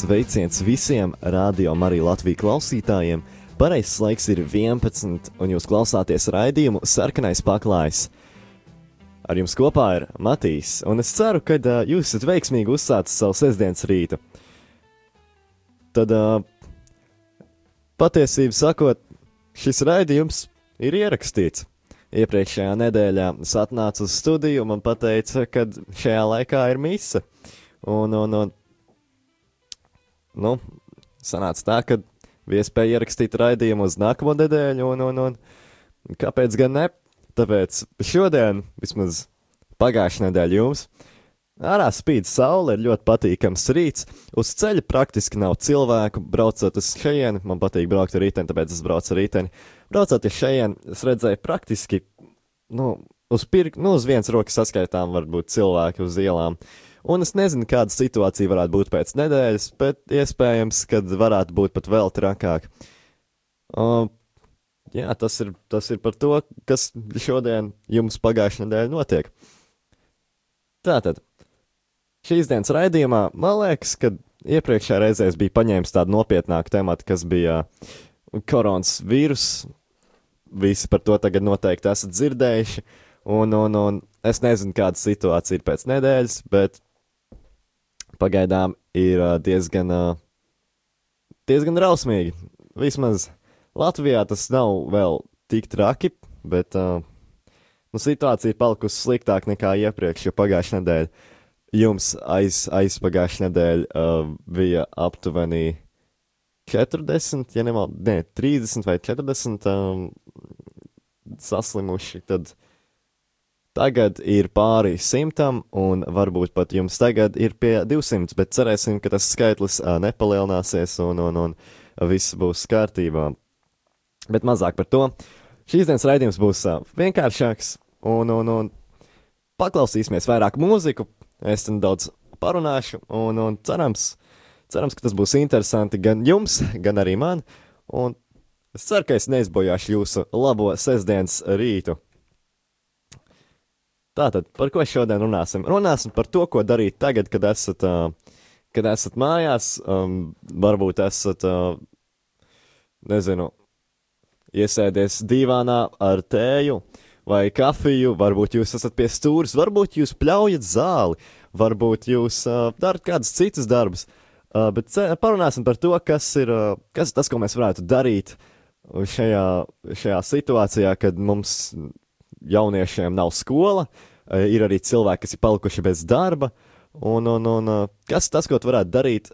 sveiciens visiem radio Marija Latvijas klausītājiem. Pareizais laiks ir 11, un jūs klausāties raidījumu Sarkanais paklājs. Ar jums kopā ir Matīs, un es ceru, ka uh, jūs esat veiksmīgi uzsācis savu sestdienas rītu. Tad, uh, patiesībā sakot, šis raidījums ir ierakstīts. Iepriekšējā nedēļā es atnācu uz studiju, un man teica, ka šajā laikā ir mise. Un, un, un nu, sanāca tā, ka bija iespēja ierakstīt raidījumu uz nākamo nedēļu, un, un, un kāpēc gan ne? Tāpēc šodien, vismaz pagājušajā nedēļā jums, ārā spīd saule, ir ļoti patīkams rīts, uz ceļa praktiski nav cilvēku, braucot uz šejienu, man patīk braukt ar rīteni, tāpēc es braucu ar rīteni. Braucot uz šejienu, es redzēju praktiski, nu, uz pirkstu, nu, uz vienas rokas saskaitām varbūt cilvēki uz ielām. Uh, Un es nezinu, kāda situācija varētu būt pēc nedēļas, bet iespējams, ka varētu būt pat vēl trakāk. Uh, jā, tas ir, tas ir par to, kas šodien jums pagājušajā nedēļā notiek. Tātad, šīs dienas raidījumā, man liekas, ka iepriekšējā reizē es biju paņēmis tādu nopietnāku tematu, kas bija koronas vīrus. Visi par to tagad noteikti esat dzirdējuši. Un, un, un es nezinu, kāda situācija ir pēc nedēļas, bet pagaidām ir diezgan, diezgan rausmīgi. Vismaz Latvijā tas nav vēl tik traki, bet nu, situācija ir palikusi sliktāka nekā iepriekš, jo pagājušajā nedēļā jums aiz, aizpagājušajā nedēļā uh, bija aptuveni 40, ja nemaldu, ne, 30 vai 40 um, saslimuši. Tad uh, Tagad ir pāri simtam, un varbūt pat jums tagad ir pie 200, bet cerēsim, ka tas skaitlis nepalielināsies un, un, un viss būs kārtībā. Bet mazāk par to. Šīs dienas raidījums būs vienkāršāks, un, un, un paklausīsimies vairāk mūziku. Es tam daudz parunāšu, un, un cerams, cerams, ka tas būs interesanti gan jums, gan arī man. Un es ceru, ka es neizbojāšu jūsu labo sestdienas rītu. Tātad, par ko šodien runāsim? Runāsim par to, ko darīt tagad, kad esat, uh, kad esat mājās, um, varbūt esat, uh, nezinu, iesēdies divānā ar tēju vai kafiju, varbūt jūs esat pie stūres, varbūt jūs pļaujat zāli, varbūt jūs uh, darat kādus citus darbus. Uh, bet parunāsim par to, kas ir, uh, kas tas, ko mēs varētu darīt šajā, šajā situācijā, kad mums jauniešiem nav skola, eh, ir arī cilvēki, kas ir palikuši bez darba. Un, un, un eh, kas tas, ko tu varētu darīt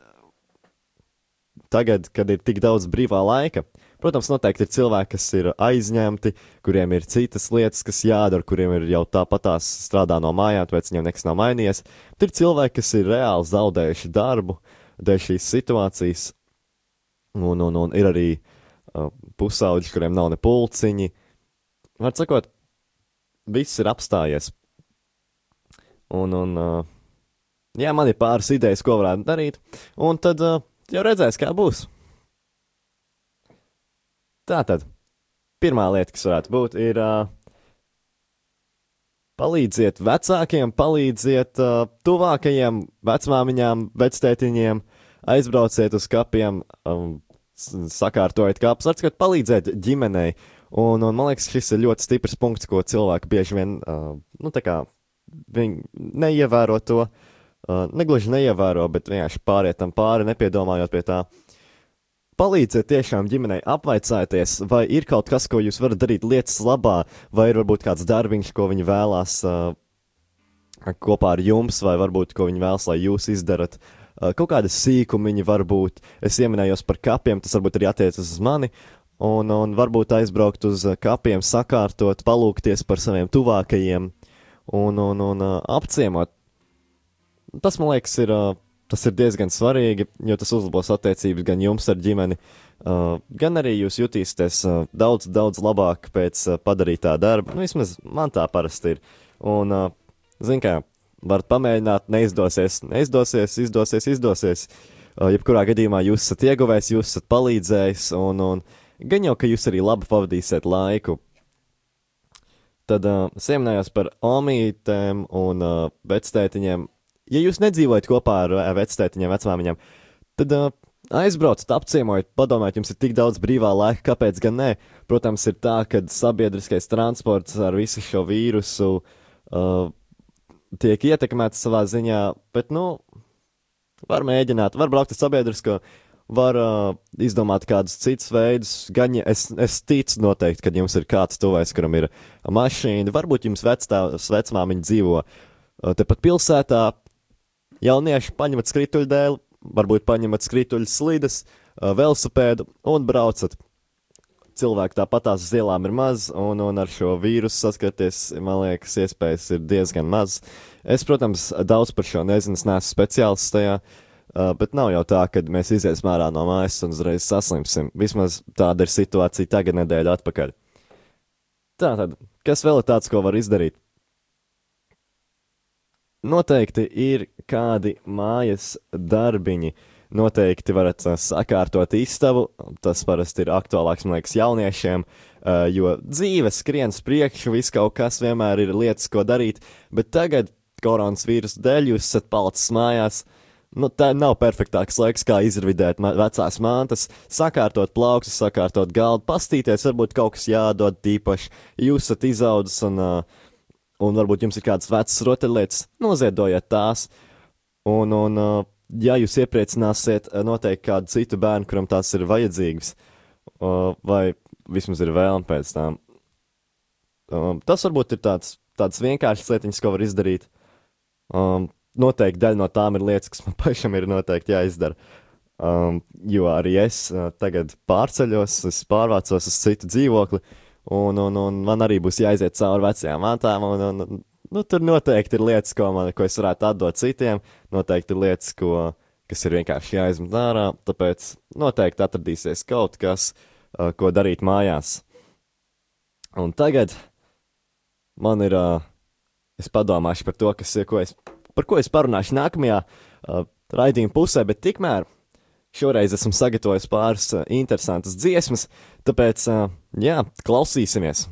tagad, kad ir tik daudz brīvā laika? Protams, noteikti ir cilvēki, kas ir aizņemti, kuriem ir citas lietas, kas jādara, kuriem ir jau tāpatās strādā no mājām, tāpēc viņiem nekas nav mainījies. Bet ir cilvēki, kas ir reāli zaudējuši darbu dēļ šīs situācijas, un, un, un ir arī uh, pusauģi, kuriem nav ne pulciņi. Var sakot, viss ir apstājies. Un, un uh, jā, man ir pāris idejas, ko varētu darīt, un tad uh, jau redzēs, kā būs. Tā tad, pirmā lieta, kas varētu būt, ir uh, palīdziet vecākiem, palīdziet uh, tuvākajiem vecmāmiņām, vectētiņiem, aizbrauciet uz kapiem, um, sakārtojiet kapus, atskot palīdzēt ģimenei. Uh, Un, un man liekas, šis ir ļoti stiprs punkts, ko cilvēki bieži vien, uh, nu, neievēro to, uh, negluži neievēro, bet vienkārši pāriet tam pāri, nepiedomājot pie tā. Palīdziet tiešām ģimenei apvaicāties, vai ir kaut kas, ko jūs varat darīt lietas labā, vai ir varbūt kāds darbiņš, ko viņi vēlās uh, kopā ar jums, vai varbūt ko viņi vēlas, lai jūs izdarat. Uh, kaut kāda sīkuma viņi var būt. Es pieminējos par kapiem, tas varbūt arī attiecas uz mani. Un, un varbūt aizbraukt uz kapiem, sakārtot, palūkties par saviem tuvākajiem un, un, un uh, apciemot. Tas, man liekas, ir, uh, tas ir diezgan svarīgi, jo tas uzlabos attiecības gan jums ar ģimeni, uh, gan arī jūs jutīsieties uh, daudz, daudz labāk pēc uh, padarītā darba. Nu, vismaz man tā parasti ir. Un, uh, zin kā, varat pamēģināt, neizdosies, neizdosies, izdosies, izdosies. Uh, jebkurā gadījumā jūs esat ieguvējis, jūs esat palīdzējis un, un gan jau, ka jūs arī labi pavadīsiet laiku. Tad uh, sieminājos par omītēm un uh, vectētiņiem. Ja jūs nedzīvojat kopā ar uh, vectētiņiem, vecmāmiņām, tad uh, aizbraucat, apciemojat, padomājiet, jums ir tik daudz brīvā laika, kāpēc gan ne? Protams, ir tā, ka sabiedriskais transports ar visu šo vīrusu uh, tiek ietekmēts savā ziņā, bet, nu, var mēģināt, var braukt ar sabiedrisko, var uh, izdomāt kādus citus veidus. Gan ja es, es ticu noteikti, ka jums ir kāds tuvais, kuram ir mašīna, varbūt jums vectāvs, vecmāmiņa dzīvo uh, tepat pilsētā. Jaunieši paņemat skrituļu dēli, varbūt paņemat skrituļu slīdes, uh, velosipēdu un braucat. Cilvēki tāpat tās ielām ir maz, un, un ar šo vīrusu saskarties, man liekas, iespējas ir diezgan maz. Es, protams, daudz par šo nezinu, es neesmu speciālists tajā, uh, bet nav jau tā, ka mēs iziesim ārā no mājas un uzreiz saslimsim. Vismaz tāda ir situācija tagad, nedēļa atpakaļ. Tātad, kas vēl ir tāds, ko var izdarīt? Noteikti ir kādi mājas darbiņi. Noteikti varat uh, sakārtot istabu. Tas parasti ir aktuālāks, man liekas, jauniešiem, uh, jo dzīve skrien uz priekšu, viss kaut kas vienmēr ir lietas, ko darīt. Bet tagad, koronas vīrusu dēļ, jūs esat palicis mājās. Nu, tā nav perfektāks laiks, kā izvidēt vecās mantas, sakārtot plaukstus, sakārtot galdu, pastīties, varbūt kaut kas jādod tīpaši. Jūs esat izaudzis un uh, un varbūt jums ir kādas vecas rotaļlietas, noziedojiet tās. Un, un uh, ja jūs iepriecināsiet noteikti kādu citu bērnu, kuram tās ir vajadzīgas, uh, vai vismaz ir vēlme pēc tam, um, tas varbūt ir tāds, tāds vienkāršs lietiņas, ko var izdarīt. Um, noteikti daļa no tām ir lietas, kas man pašam ir noteikti jāizdara. Um, jo arī es uh, tagad pārceļos, es pārvācos uz citu dzīvokli, Un, un, un man arī būs jāiziet cauri vecajām mantām. Un, un, nu, tur noteikti ir lietas, ko, man, ko es varētu atdot citiem. Noteikti ir lietas, ko, kas ir vienkārši jāizmet ārā. Tāpēc noteikti atradīsies kaut kas, uh, ko darīt mājās. Un tagad man ir. Uh, es padomāšu par to, kas, ko es, par ko es parunāšu nākamajā uh, raidījuma pusē, bet tikmēr Šoreiz esmu sagatavojis pāris uh, interesantas dziesmas, tāpēc, uh, jā, klausīsimies!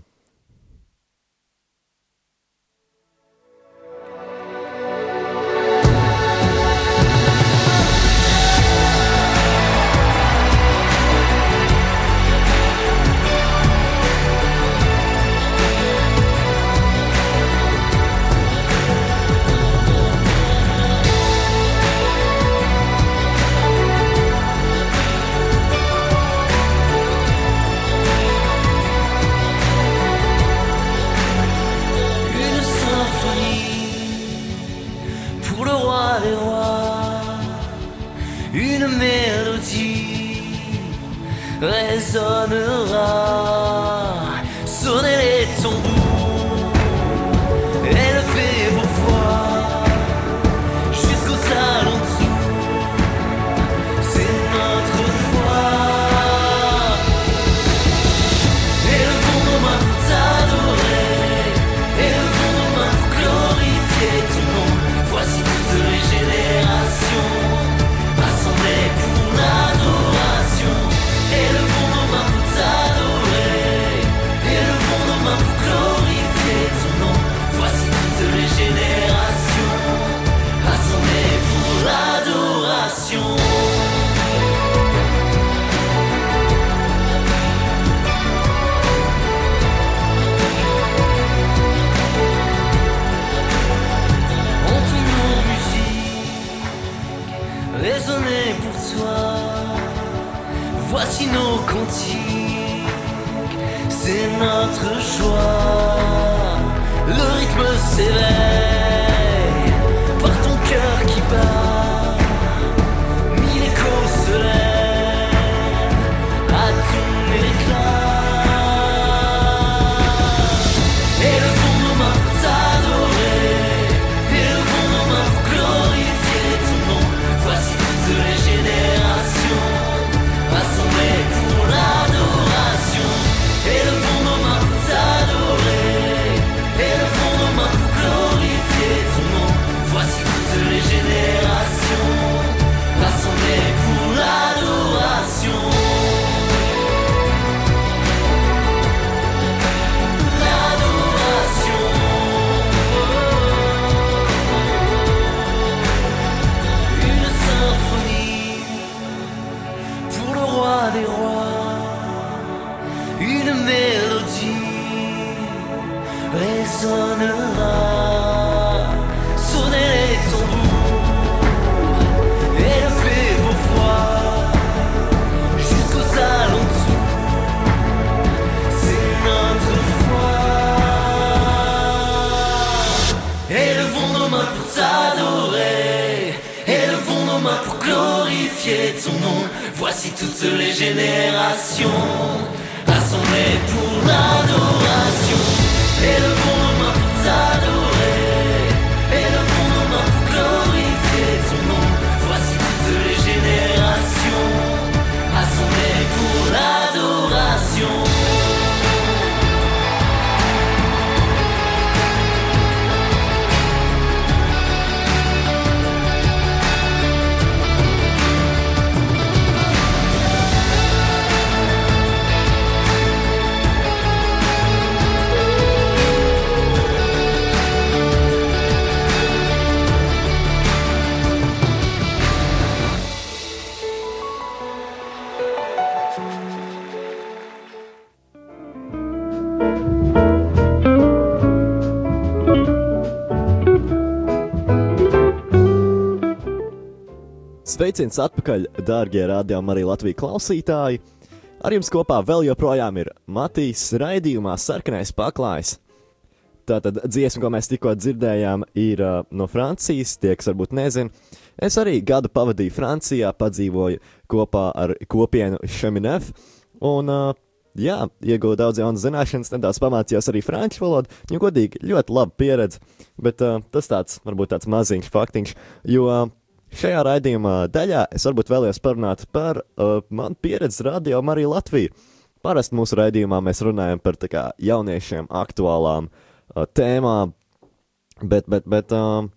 Toutes les générations assemblées pour l'adoration. Sveiciens atpakaļ, dārgie rādījumi, arī Latvijas klausītāji! Ar jums kopā vēl joprojām ir Matīs raidījumā Sarkanais paklājs. Tātad dziesma, ko mēs tikko dzirdējām, ir uh, no Francijas, tie, kas varbūt nezina. Es arī gadu pavadīju Francijā, padzīvoju kopā ar kopienu Šeminef, un, uh, jā, ieguvu daudz jaunas zināšanas, nedaudz pamācījos arī franču valodu, jo godīgi ļoti laba pieredze, bet uh, tas tāds, varbūt tāds maziņš faktiņš, jo uh, Šajā raidījumā daļā es varbūt vēlējos parunāt par uh, manu pieredzi radio arī Latviju. Parasti mūsu raidījumā mēs runājam par kā jauniešiem aktuālām uh, tēmām, bet, bet, bet uh,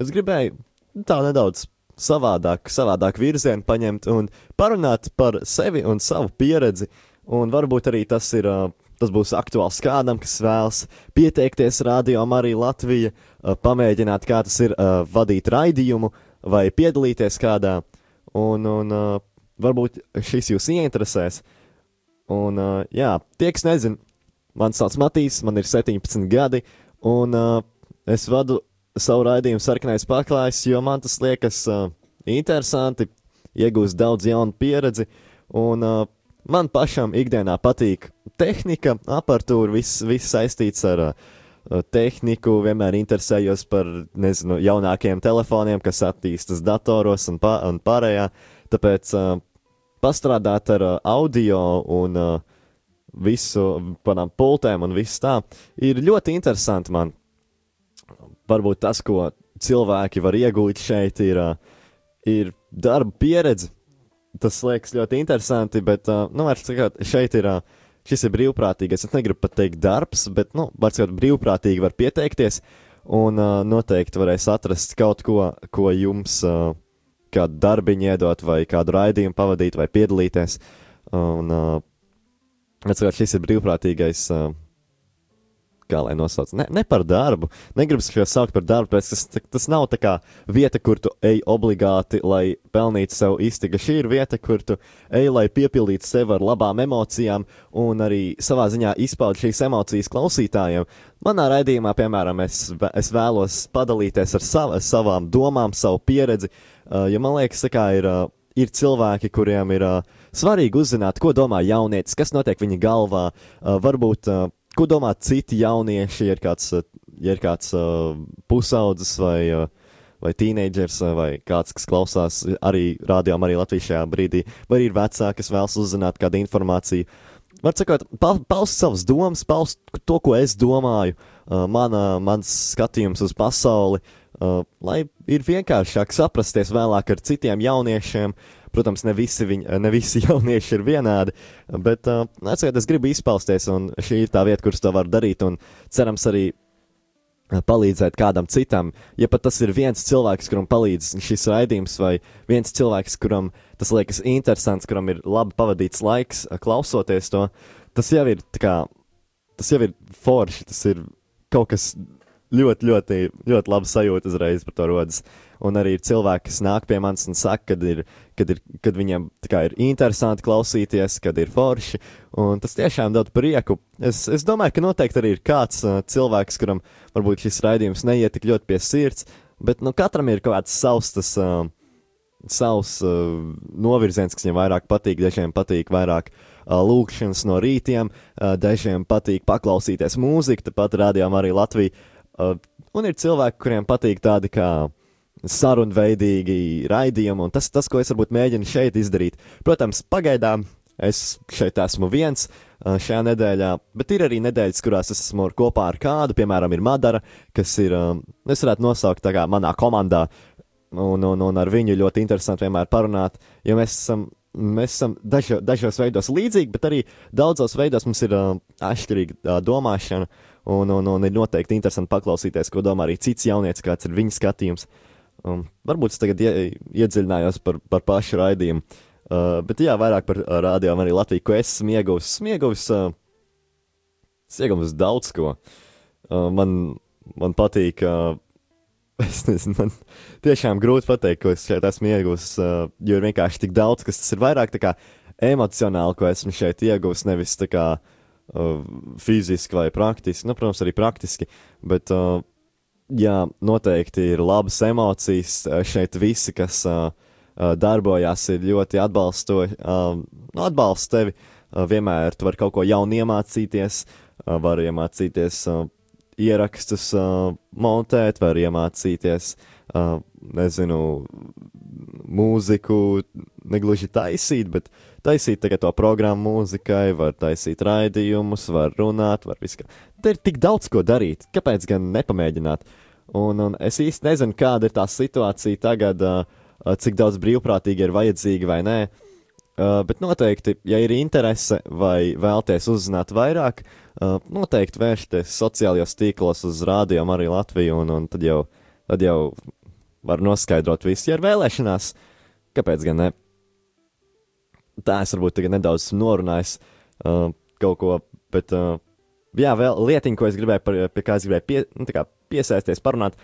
es gribēju tā nedaudz savādāk, savādāk virzienu paņemt un parunāt par sevi un savu pieredzi, un varbūt arī tas ir. Uh, Tas būs aktuāls kādam, kas vēlas pieteikties radio arī Latvija, uh, pamēģināt, kā tas ir uh, vadīt raidījumu, vai piedalīties kādā, un, un uh, varbūt šis jūs ieinteresēs. Un, uh, jā, tie, kas nezina, man sauc Matīs, man ir 17 gadi, un uh, es vadu savu raidījumu sarkanais paklājs, jo man tas liekas uh, interesanti, iegūst daudz jaunu pieredzi, un uh, man pašam ikdienā patīk tehnika, aparatūra, viss, viss saistīts ar uh, tehniku, vienmēr interesējos par, nezinu, jaunākiem telefoniem, kas attīstas datoros un, pā, un pārējā. Tāpēc uh, pastrādāt ar uh, audio un uh, visu panām pultēm un viss tā ir ļoti interesanti man. Varbūt tas, ko cilvēki var iegūt šeit, ir, uh, ir darba pieredze. Tas liekas ļoti interesanti, bet, uh, nu, šeit ir uh, šis ir brīvprātīgais. Es negribu pat teikt darbs, bet, nu, var sakot, brīvprātīgi var pieteikties un uh, noteikti varēs atrast kaut ko, ko jums uh, kādu darbiņu iedot, vai kādu raidījumu pavadīt, vai piedalīties. Un, uh, atsakot, šis ir brīvprātīgais. Uh, kā lai nosauc, ne, ne par darbu. Negribas šo saukt par darbu, pēc tas, tas nav tā kā vieta, kur tu ej obligāti, lai pelnītu sev iztiku. Šī ir vieta, kur tu ej, lai piepildītu sevi ar labām emocijām un arī savā ziņā izpaud šīs emocijas klausītājiem. Manā raidījumā, piemēram, es, es vēlos padalīties ar sav, savām domām, savu pieredzi, jo man liekas, ka ir, uh, ir cilvēki, kuriem ir uh, svarīgi uzzināt, ko domā jaunietis, kas notiek viņa galvā, uh, varbūt uh, ko domā citi jaunieši, ja ir kāds, ja ir kāds uh, pusaudzis vai, uh, vai tīneidžers vai kāds, kas klausās arī rādījām arī Latvijas šajā brīdī, vai ir vecāki, kas vēlas uzzināt kādu informāciju. Var sakot, pa, paust savas domas, paust to, ko es domāju, uh, mana, mans skatījums uz pasauli, uh, lai ir vienkāršāk saprasties vēlāk ar citiem jauniešiem, uh, Protams, ne visi, viņi, ne visi jaunieši ir vienādi, bet uh, atcerieties, es gribu izpausties, un šī ir tā vieta, kur to varu darīt, un cerams arī palīdzēt kādam citam. Ja pat tas ir viens cilvēks, kuram palīdz šis raidījums, vai viens cilvēks, kuram tas liekas interesants, kuram ir labi pavadīts laiks, klausoties to, tas jau ir, kā, tas jau ir forši, tas ir kaut kas ļoti, ļoti, ļoti laba sajūta uzreiz par to rodas. Un arī ir cilvēki, kas nāk pie manis un saka, kad, ir, kad, ir, kad viņiem kā, ir interesanti klausīties, kad ir forši. Un tas tiešām dod prieku. Es, es domāju, ka noteikti arī ir kāds uh, cilvēks, kuram varbūt šis raidījums neiet tik ļoti pie sirds, bet nu, katram ir kaut kāds savs tas. Uh, savs uh, novirziens, kas viņam vairāk patīk, dažiem patīk vairāk uh, lūkšanas no rītiem, uh, dažiem patīk paklausīties mūziku, tāpat rādījām arī Latviju. Uh, un ir cilvēki, kuriem patīk tādi kā sarunveidīgi raidījumi, un tas, tas, ko es varbūt mēģinu šeit izdarīt. Protams, pagaidām es šeit esmu viens uh, šajā nedēļā, bet ir arī nedēļas, kurās es esmu kopā ar kādu, piemēram, ir Madara, kas ir, um, es varētu nosaukt tā kā manā komandā, un, un, un ar viņu ļoti interesanti vienmēr parunāt, jo mēs esam, mēs esam dažo, dažos veidos līdzīgi, bet arī daudzos veidos mums ir uh, atšķirīga uh, domāšana, un, un, un ir noteikti interesanti paklausīties, ko domā arī cits jaunietis, kāds ir viņa skatījums. Um, varbūt es tagad ie, iedziļinājos par, par pašu raidījumu, uh, bet jā, vairāk par uh, rādījumu arī Latviju, ko es esmu ieguvis. Esmu ieguvis, uh, es ieguvis daudz ko. Uh, man, man patīk uh, Es nezinu, man tiešām grūti pateikt, ko es šeit esmu ieguvis, uh, jo ir vienkārši tik daudz, kas tas ir vairāk tā kā emocionāli, ko esmu šeit ieguvis, nevis tā kā uh, fiziski vai praktiski. Nu, protams, arī praktiski, bet uh, jā, noteikti ir labas emocijas šeit visi, kas uh, darbojās, ir ļoti atbalstoši, uh, nu, atbalsta tevi. Uh, vienmēr tu vari kaut ko jaunu iemācīties, uh, var iemācīties. Uh, ierakstus uh, montēt, var iemācīties, uh, nezinu, mūziku negluži taisīt, bet taisīt tagad to programmu mūzikai, var taisīt raidījumus, var runāt, var visu. Te ir tik daudz ko darīt, kāpēc gan nepamēģināt? Un, un es īsti nezinu, kāda ir tā situācija tagad, cik daudz brīvprātīgi ir vajadzīgi vai nē. Bet noteikti, ja ir interese vai vēlties uzzināt vairāk, noteikti vēršties sociālajos tīklos uz rādījumu arī Latviju, un, un tad, jau, tad jau var noskaidrot visu, ja ir vēlēšanās, kāpēc gan ne. Tā es varbūt tagad nedaudz norunājis uh, kaut ko, bet uh, jā, vēl lietiņa, ko es gribēju, par, pie kā es gribēju pie, nu, kā piesaisties, parunāt,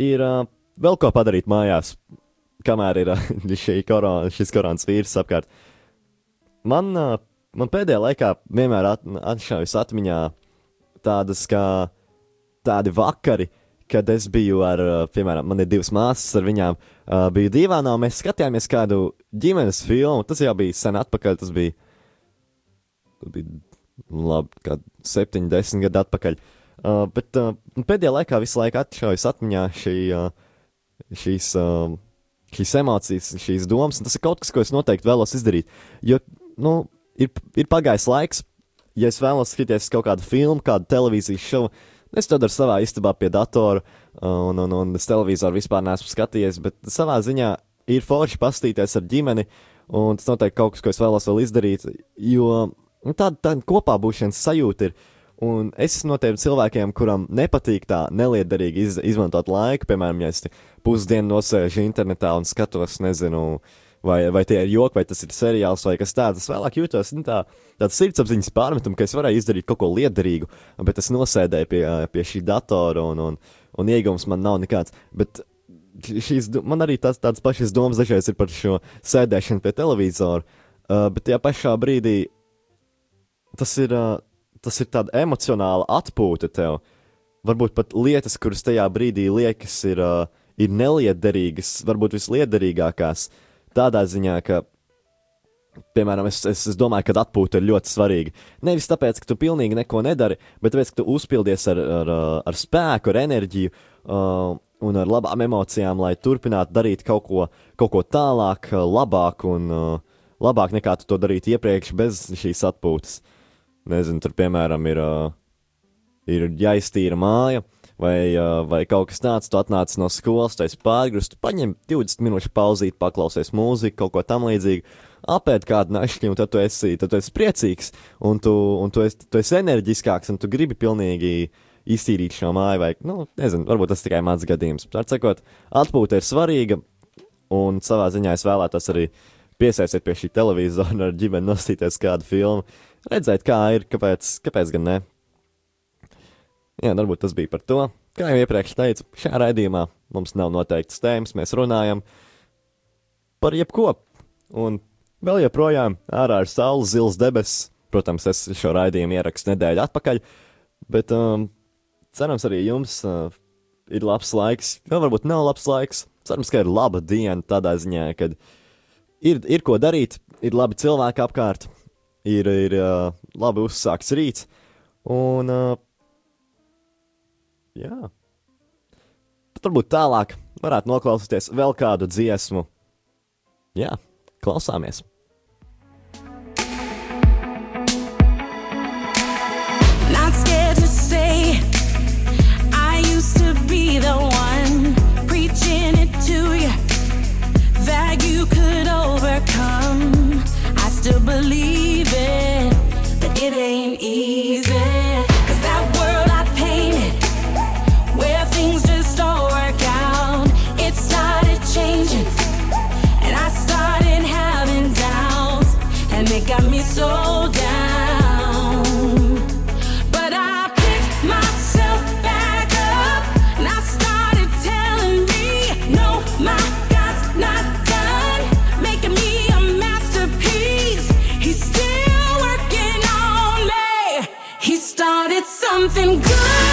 ir uh, vēl ko padarīt mājās, kamēr ir uh, šī korona, šis koronas vīrus apkārt. Man uh, man pēdējā laikā vienmēr at, atšaujas atmiņā tādas kā tādi vakari, kad es biju ar, piemēram, man ir divas māsas, ar viņām uh, biju divānā, un mēs skatījāmies kādu ģimenes filmu. Tas jau bija sen atpakaļ, tas bija, tas bija labi, kā 70 gadu atpakaļ. Uh, bet uh, pēdējā laikā visu laiku atšaujas atmiņā šī, uh, šīs, uh, šīs emocijas, šīs domas, un tas ir kaut kas, ko es noteikti vēlos izdarīt. Jo, nu, ir, ir pagājis laiks, ja es vēlos skatīties kaut kādu filmu, kādu televīzijas šovu, es to daru savā istabā pie datora, un, un, un es televizoru vispār neesmu skatījies, bet savā ziņā ir forši pastīties ar ģimeni, un tas noteikti kaut kas, ko es vēlos vēl izdarīt, jo nu, tāda, tāda kopā būšanas sajūta ir. Un es esmu no tiem cilvēkiem, kuram nepatīk tā neliederīgi iz, izmantot laiku. Piemēram, ja es pusdienu nosēžu internetā un skatos, nezinu, vai, vai tie ir joki, vai tas ir seriāls, vai kas tāds. Es vēlāk jūtos nu, tā, tāds sirdsapziņas pārmetumu, ka es varēju izdarīt kaut ko liederīgu, bet es nosēdēju pie, pie šī datora un, un, un iegūms man nav nekāds. Bet šīs, man arī tās, tādas pašas domas dažreiz ir par šo sēdēšanu pie televizora, uh, bet tajā pašā brīdī tas ir, uh, tas ir tāda emocionāla atpūta tev. Varbūt pat lietas, kuras tajā brīdī liekas, ir, uh, ir neliederīgas, varbūt visliederīgākās. Tādā ziņā, ka, piemēram, es, es, es domāju, ka atpūta ir ļoti svarīga. Nevis tāpēc, ka tu pilnīgi neko nedari, bet tāpēc, ka tu uzpildies ar, ar, ar spēku, ar enerģiju uh, un ar labām emocijām, lai turpinātu darīt kaut ko, kaut ko tālāk, labāk un uh, labāk nekā tu to darītu iepriekš bez šīs atpūtas. Nezinu, tur piemēram ir, uh, ir jāiztīra māja vai, uh, vai kaut kas tāds, tu atnāc no skolas, tu esi pārgrūsts, tu paņem 20 minūšu pauzīt, paklausies mūziku, kaut ko tam līdzīgu, apēd kādu našķi, un tad tu esi, tad tu esi priecīgs, un tu, un tu, esi, tu esi enerģiskāks, un tu gribi pilnīgi iztīrīt šo māju, vai, nu, nezinu, varbūt tas tikai mans gadījums. Tā sakot, atpūta ir svarīga, un savā ziņā es vēlētos arī piesaistīt pie šī televizora un ar ģimeni nostīties kādu filmu, redzēt, kā ir, kāpēc, kāpēc gan ne. Jā, varbūt tas bija par to. kā jau iepriekš teicu, šajā raidījumā mums nav noteikts tēmas, mēs runājam par jebko. Un vēl joprojām ārā ir saules, zils debesis. Protams, es šo raidījumu ierakstu nedēļu atpakaļ, bet um, cerams, arī jums uh, ir labs laiks. Vēl varbūt nav labs laiks. Cerams, ka ir laba diena tādā ziņā, ka ir, ir ko darīt, ir labi cilvēki apkārt, ir, ir uh, labi uzsākts rīts. Un, uh, jā, tad varbūt tālāk varētu noklausīties vēl kādu dziesmu. Jā, klausāmies! Believe it, but it ain't easy. Something good,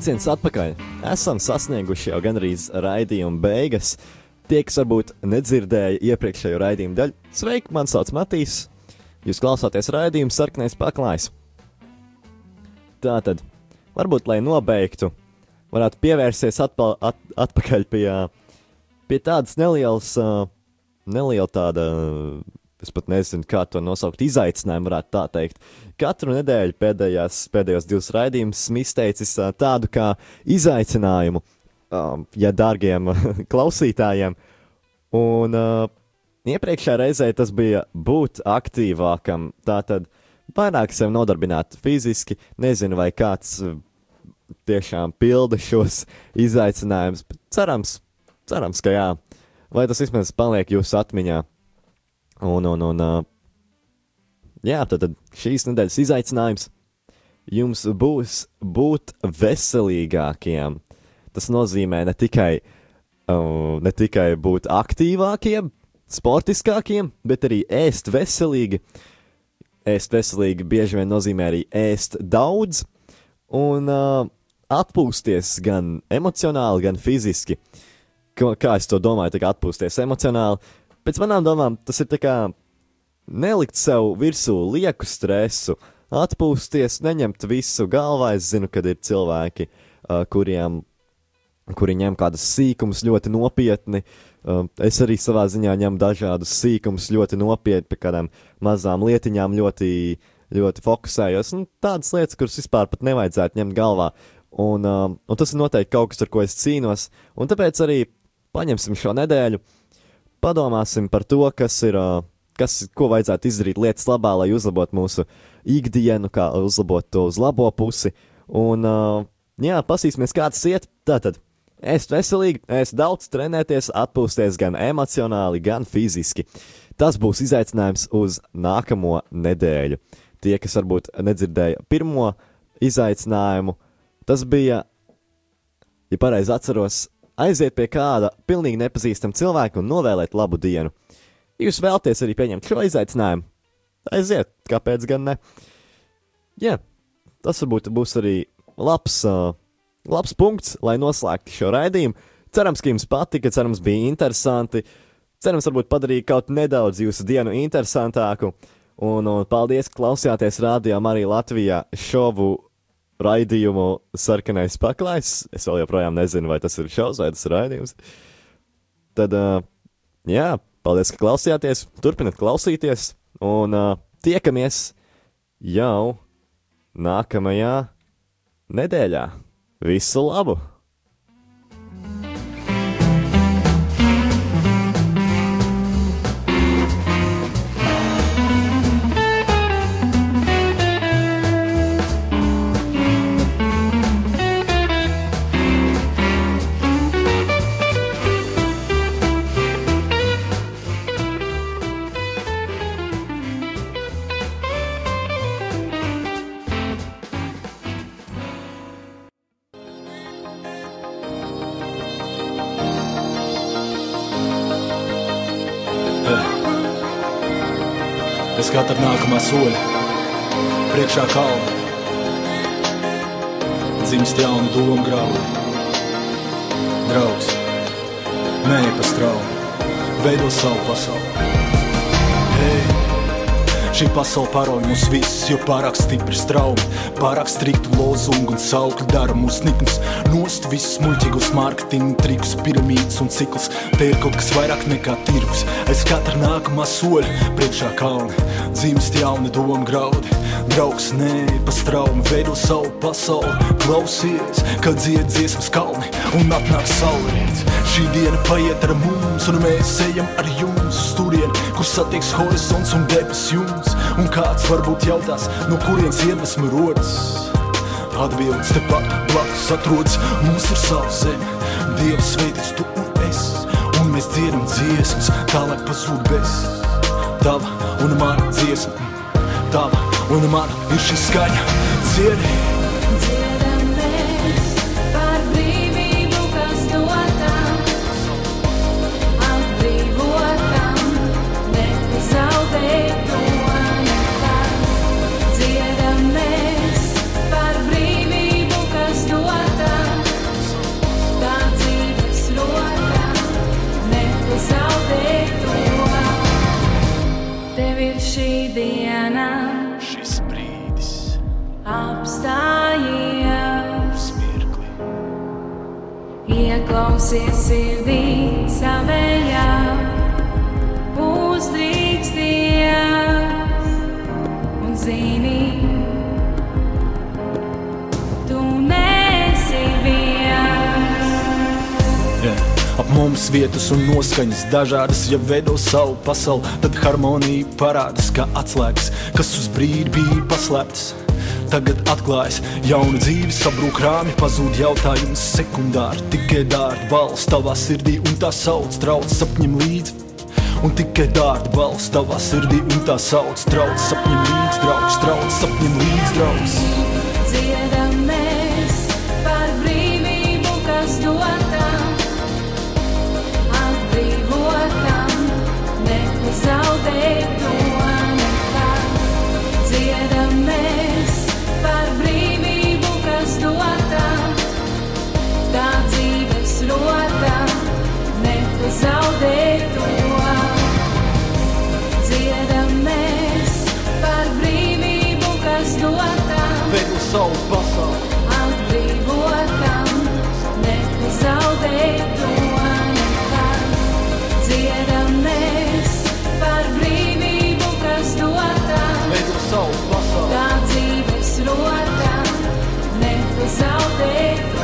Sveiciens atpakaļ! Esam sasnieguši jau gandrīz raidījuma beigas. Tie, kas varbūt nedzirdēja iepriekšējo raidījumu daļu, sveiki, man sauc Matīs. Jūs klausāties raidījumu sarkanais paklājs. Tātad, varbūt, lai nobeigtu, varētu pievērsties atpal, at, atpakaļ pie, pie tādas nelielas, neliela tāda, es pat nezinu, kā to nosaukt, izaicinājumu, varētu tā teikt. Katru nedēļu pēdējās, pēdējos divus raidījumus esmu izteicis uh, tādu kā izaicinājumu, um, ja dārgiem klausītājiem. Un uh, iepriekšējā reizē tas bija būt aktīvākam, tātad vairāk sevi nodarbināt fiziski. Nezinu, vai kāds uh, tiešām pilda šos izaicinājumus, bet cerams, cerams, ka jā. Vai tas vismaz paliek jūsu atmiņā? Un, un, un jā, tad, tad šīs nedēļas izaicinājums jums būs būt veselīgākiem. Tas nozīmē ne tikai, uh, ne tikai būt aktīvākiem, sportiskākiem, bet arī ēst veselīgi. Ēst veselīgi bieži vien nozīmē arī ēst daudz un uh, atpūsties gan emocionāli, gan fiziski. Kā, kā es to domāju, tā kā atpūsties emocionāli. Pēc manām domām, tas ir tā kā nelikt sev virsū lieku stresu, atpūsties, neņemt visu galvā. Es zinu, ka ir cilvēki, uh, kuriem, kuri ņem kādus sīkumus ļoti nopietni. Uh, es arī savā ziņā ņemu dažādus sīkumus ļoti nopietni, pie kādām mazām lietiņām ļoti, ļoti fokusējos. Un tādas lietas, kuras vispār pat nevajadzētu ņemt galvā. Un, uh, un tas ir noteikti kaut kas, ar ko es cīnos. Un tāpēc arī paņemsim šo nedēļu, padomāsim par to, kas ir. Kas, ko vajadzētu izdarīt lietas labā, lai uzlabotu mūsu ikdienu, kā uzlabot to uz labo pusi. Un, jā, pasīsimies, kā tas iet. Tātad, ēst veselīgi, ēst daudz, trenēties, atpūsties gan emocionāli, gan fiziski. Tas būs izaicinājums uz nākamo nedēļu. Tie, kas varbūt nedzirdēja pirmo izaicinājumu, tas bija, ja pareizi atceros, aiziet pie kāda pilnīgi nepazīstama cilvēka un novēlēt labu dienu. Jūs vēlaties arī pieņemt šo izaicinājumu, aiziet, kāpēc gan ne? Jā, tas varbūt būs arī labs, uh, labs punkts, lai noslēgtu šo raidījumu. Cerams, ka jums patika, cerams, bija interesanti. Cerams, varbūt padarīja kaut nedaudz jūsu dienu interesantāku. Un, un paldies, ka klausījāties rādījumā arī Latvijā šovu raidījumu Sarkanais paklājs. Es vēl joprojām nezinu, vai tas ir šovs vai tas ir raidījums. Tad, uh, jā, paldies, ka klausījāties. Turpiniet klausīties, un uh, tiekamies jau nākamajā nedēļā. Visu labu! Soļa priekšā kalnu. Dzimst jaunu domu graudu. Draugs, nē, pastrauji, veido savu pasauli. Šī pasaule paroja mūs visus, jo pārāk stipri straumi, pārāk striktu lozungu un saukli dara mūs niknus. Nost visus muļķīgus mārketinga trikus, piramīdas un ciklus. Te ir kaut kas vairāk nekā tirgus. Aiz katra nākamā soļa priekšā kalni, dzimst jauni domu graudi. Draugs, nē, pastraumi, veido savu pasauli. Klausies, kad dzied dziesmas kalni un atnāk saulrīts. Šī diena paiet ar mums, un mēs ejam ar jums uz turieni, kur satiks horizons un debesis jums. Un kāds varbūt jautās, no kurienes iedvesma rodas? Atbildes tepat blakus atrodas, mums ir sava zeme, Dievs sveitīts tu un es, un mēs dziedam dziesmas, tā lai pazūd bez. Tava un mana dziesma, tava un mana ir šī skaņa, dziedi. Ieklausies sirdī savējā, uzdrīksties un zini, tu nesi viens. yeah. ap mums vietas un noskaņas dažādas, ja veido savu pasauli, tad harmonija parādās kā atslēgas, kas uz brīdi bija paslēptas. Tagad atklājas jauna dzīve, sabrūk rāmi, pazūd jautājums sekundāri. Tikai dārta balss tavā sirdī un tā sauc, trauc sapņiem līdzi. Un tikai dārta balss tavā sirdī un tā sauc, trauc sapņiem līdzi, draugs, trauc sapņiem līdzi, draugs. Dziedam mēs par brīvību, kas dotam, atbrīvotam, nezaudēt mīlota, neku zaudētuma. Dziedam mēs par brīvību, kas dotā, bet uz savu pasauli atbrīvotam, neku zaudētuma. Dziedam mēs par brīvību, kas dotā, bet uz savu pasauli tā dzīves rotā, neku zaudētuma.